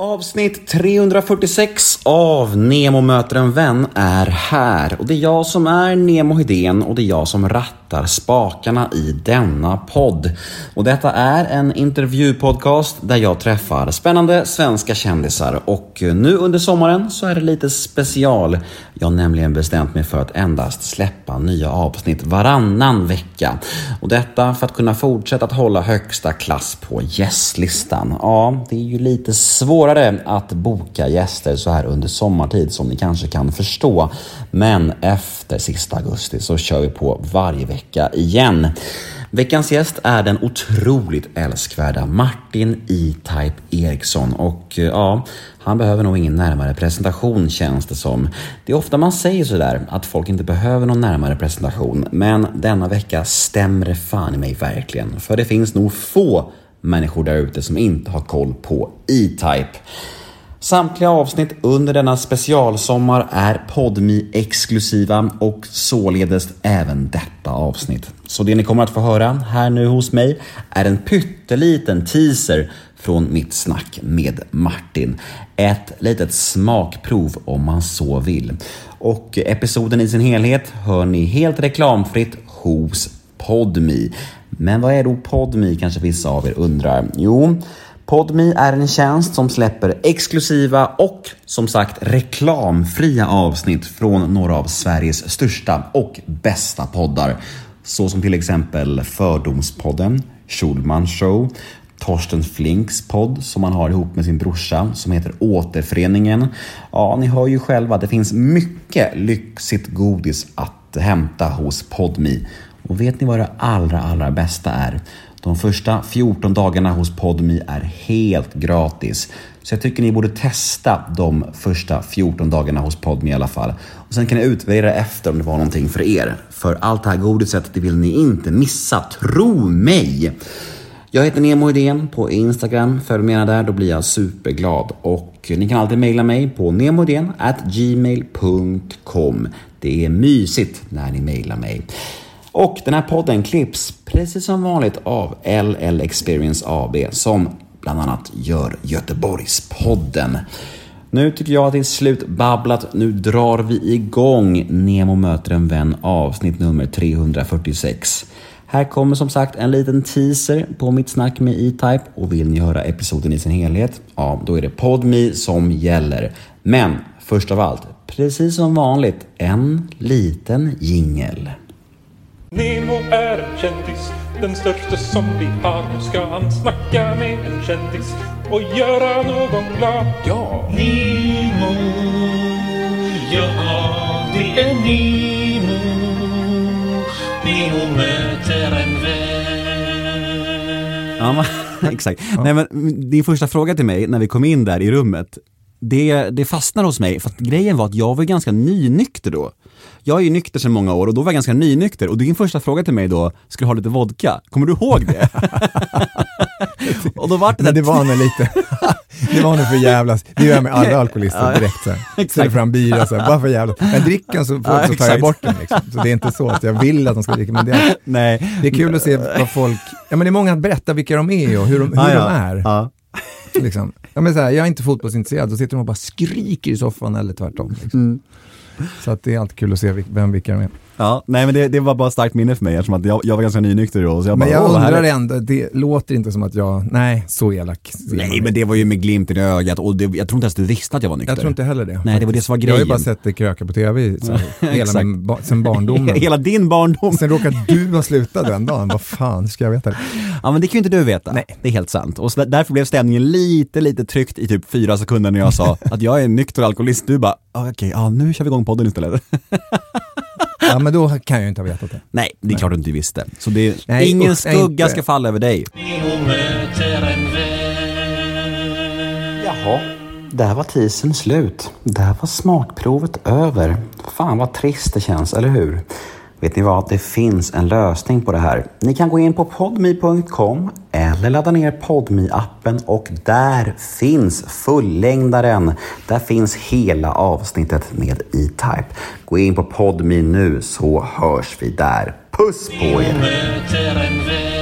Avsnitt 346 av Nemo möter en vän är här. Och det är jag som är Nemo Hedén och det är jag som rattar spakarna i denna podd. Och detta är en intervjupodcast där jag träffar spännande svenska kändisar och nu under sommaren så är det lite special. Jag har nämligen bestämt mig för att endast släppa nya avsnitt varannan vecka och detta för att kunna fortsätta att hålla högsta klass på gästlistan. Ja, det är ju lite svårare att boka gäster så här under sommartid som ni kanske kan förstå. Men efter sista augusti så kör vi på varje vecka vecka igen. Veckans gäst är den otroligt älskvärda Martin E-Type Eriksson och eh, ja, han behöver nog ingen närmare presentation känns det som. Det är ofta man säger sådär att folk inte behöver någon närmare presentation men denna vecka stämmer det fan i mig verkligen. För det finns nog få människor där ute som inte har koll på E-Type. Samtliga avsnitt under denna specialsommar är podmi exklusiva och således även detta avsnitt. Så det ni kommer att få höra här nu hos mig är en pytteliten teaser från mitt snack med Martin. Ett litet smakprov om man så vill. Och episoden i sin helhet hör ni helt reklamfritt hos Podmi. Men vad är då Podmi kanske vissa av er undrar? Jo, Podmi är en tjänst som släpper exklusiva och som sagt reklamfria avsnitt från några av Sveriges största och bästa poddar. Så som till exempel Fördomspodden, Schulman Show, Torsten Flinks podd som han har ihop med sin brorsa som heter Återföreningen. Ja, ni hör ju själva det finns mycket lyxigt godis att hämta hos Podmi. Och vet ni vad det allra, allra bästa är? De första 14 dagarna hos Podmi är helt gratis. Så jag tycker ni borde testa de första 14 dagarna hos Podmi i alla fall. Och sen kan ni utvärdera efter om det var någonting för er. För allt det här godiset, det vill ni inte missa. Tro mig! Jag heter Nemo Idén på Instagram. Följ med där, då blir jag superglad. Och ni kan alltid mejla mig på gmail.com. Det är mysigt när ni mejlar mig. Och den här podden klipps precis som vanligt av LL Experience AB som bland annat gör Göteborgspodden. Nu tycker jag att det är slutbabblat. Nu drar vi igång Nemo möter en vän avsnitt nummer 346. Här kommer som sagt en liten teaser på mitt snack med E-Type och vill ni höra episoden i sin helhet, ja då är det PodMe som gäller. Men först av allt, precis som vanligt, en liten jingel. Nemo är en kändis, den största som vi har. Nu ska han snacka med en kändis och göra någon glad. Ja! Nemo, ja det är Nemo. Nemo möter en vän. Ja, men, exakt. Nej, men din första fråga till mig när vi kom in där i rummet, det, det fastnar hos mig för att grejen var att jag var ganska nynykter då. Jag är ju nykter sedan många år och då var jag ganska nynykter och din första fråga till mig då, ska du ha lite vodka? Kommer du ihåg det? och då var det Men det var nog lite, det var nog för jävlas, det gör jag med alla alkoholister direkt så här. Ställer fram bira så här, bara för jävlas. Men dricken så, Ja, så tar jag bort den liksom. Så det är inte så att jag vill att de ska dricka, men det är, Nej. det är kul att se vad folk, ja men det är många att berätta vilka de är och hur de, hur Ja, ja. de är. Ja. Liksom. Ja, men så här, jag är inte fotbollsintresserad, då sitter de och bara skriker i soffan eller tvärtom. Liksom. Mm. Så att det är alltid kul att se vem vilka de är. Ja, nej men det, det var bara starkt minne för mig eftersom att jag, jag var ganska nynykter då. Så jag Men bara, jag "Åh, vad undrar härligt." ändå, det låter inte som att jag, nej så elak Nej men det var ju med glimten i ögat och det, jag tror inte ens du visste att jag var nykter. Jag tror inte heller det. Nej, det var det som var Jag har ju grejen. bara sett dig kröka på tv så, hela min, ba, sen barndomen. Hela din barndom. Sen råkar du ha slutat den dagen, vad fan ska jag veta det? Ja men det kan ju inte du veta. Nej. Det är helt sant. Och så där- därför blev stämningen lite, lite tryckt i typ fyra sekunder när jag sa att jag är nykter alkoholist. Du bara, "Ah, okej, ja nu kör vi igång podden istället. Ja men då kan jag ju inte ha vetat det. Nej, det är klart du inte visste. Så det, Nej, ingen usch, nej, skugga inte. ska falla över dig. Jaha, där var tisen slut. Där var smakprovet över. Fan vad trist det känns, eller hur? Vet ni vad? Det finns en lösning på det här. Ni kan gå in på podme.com eller ladda ner podme appen och där finns fullängdaren. Där finns hela avsnittet med E-Type. Gå in på podme nu så hörs vi där. Puss på er!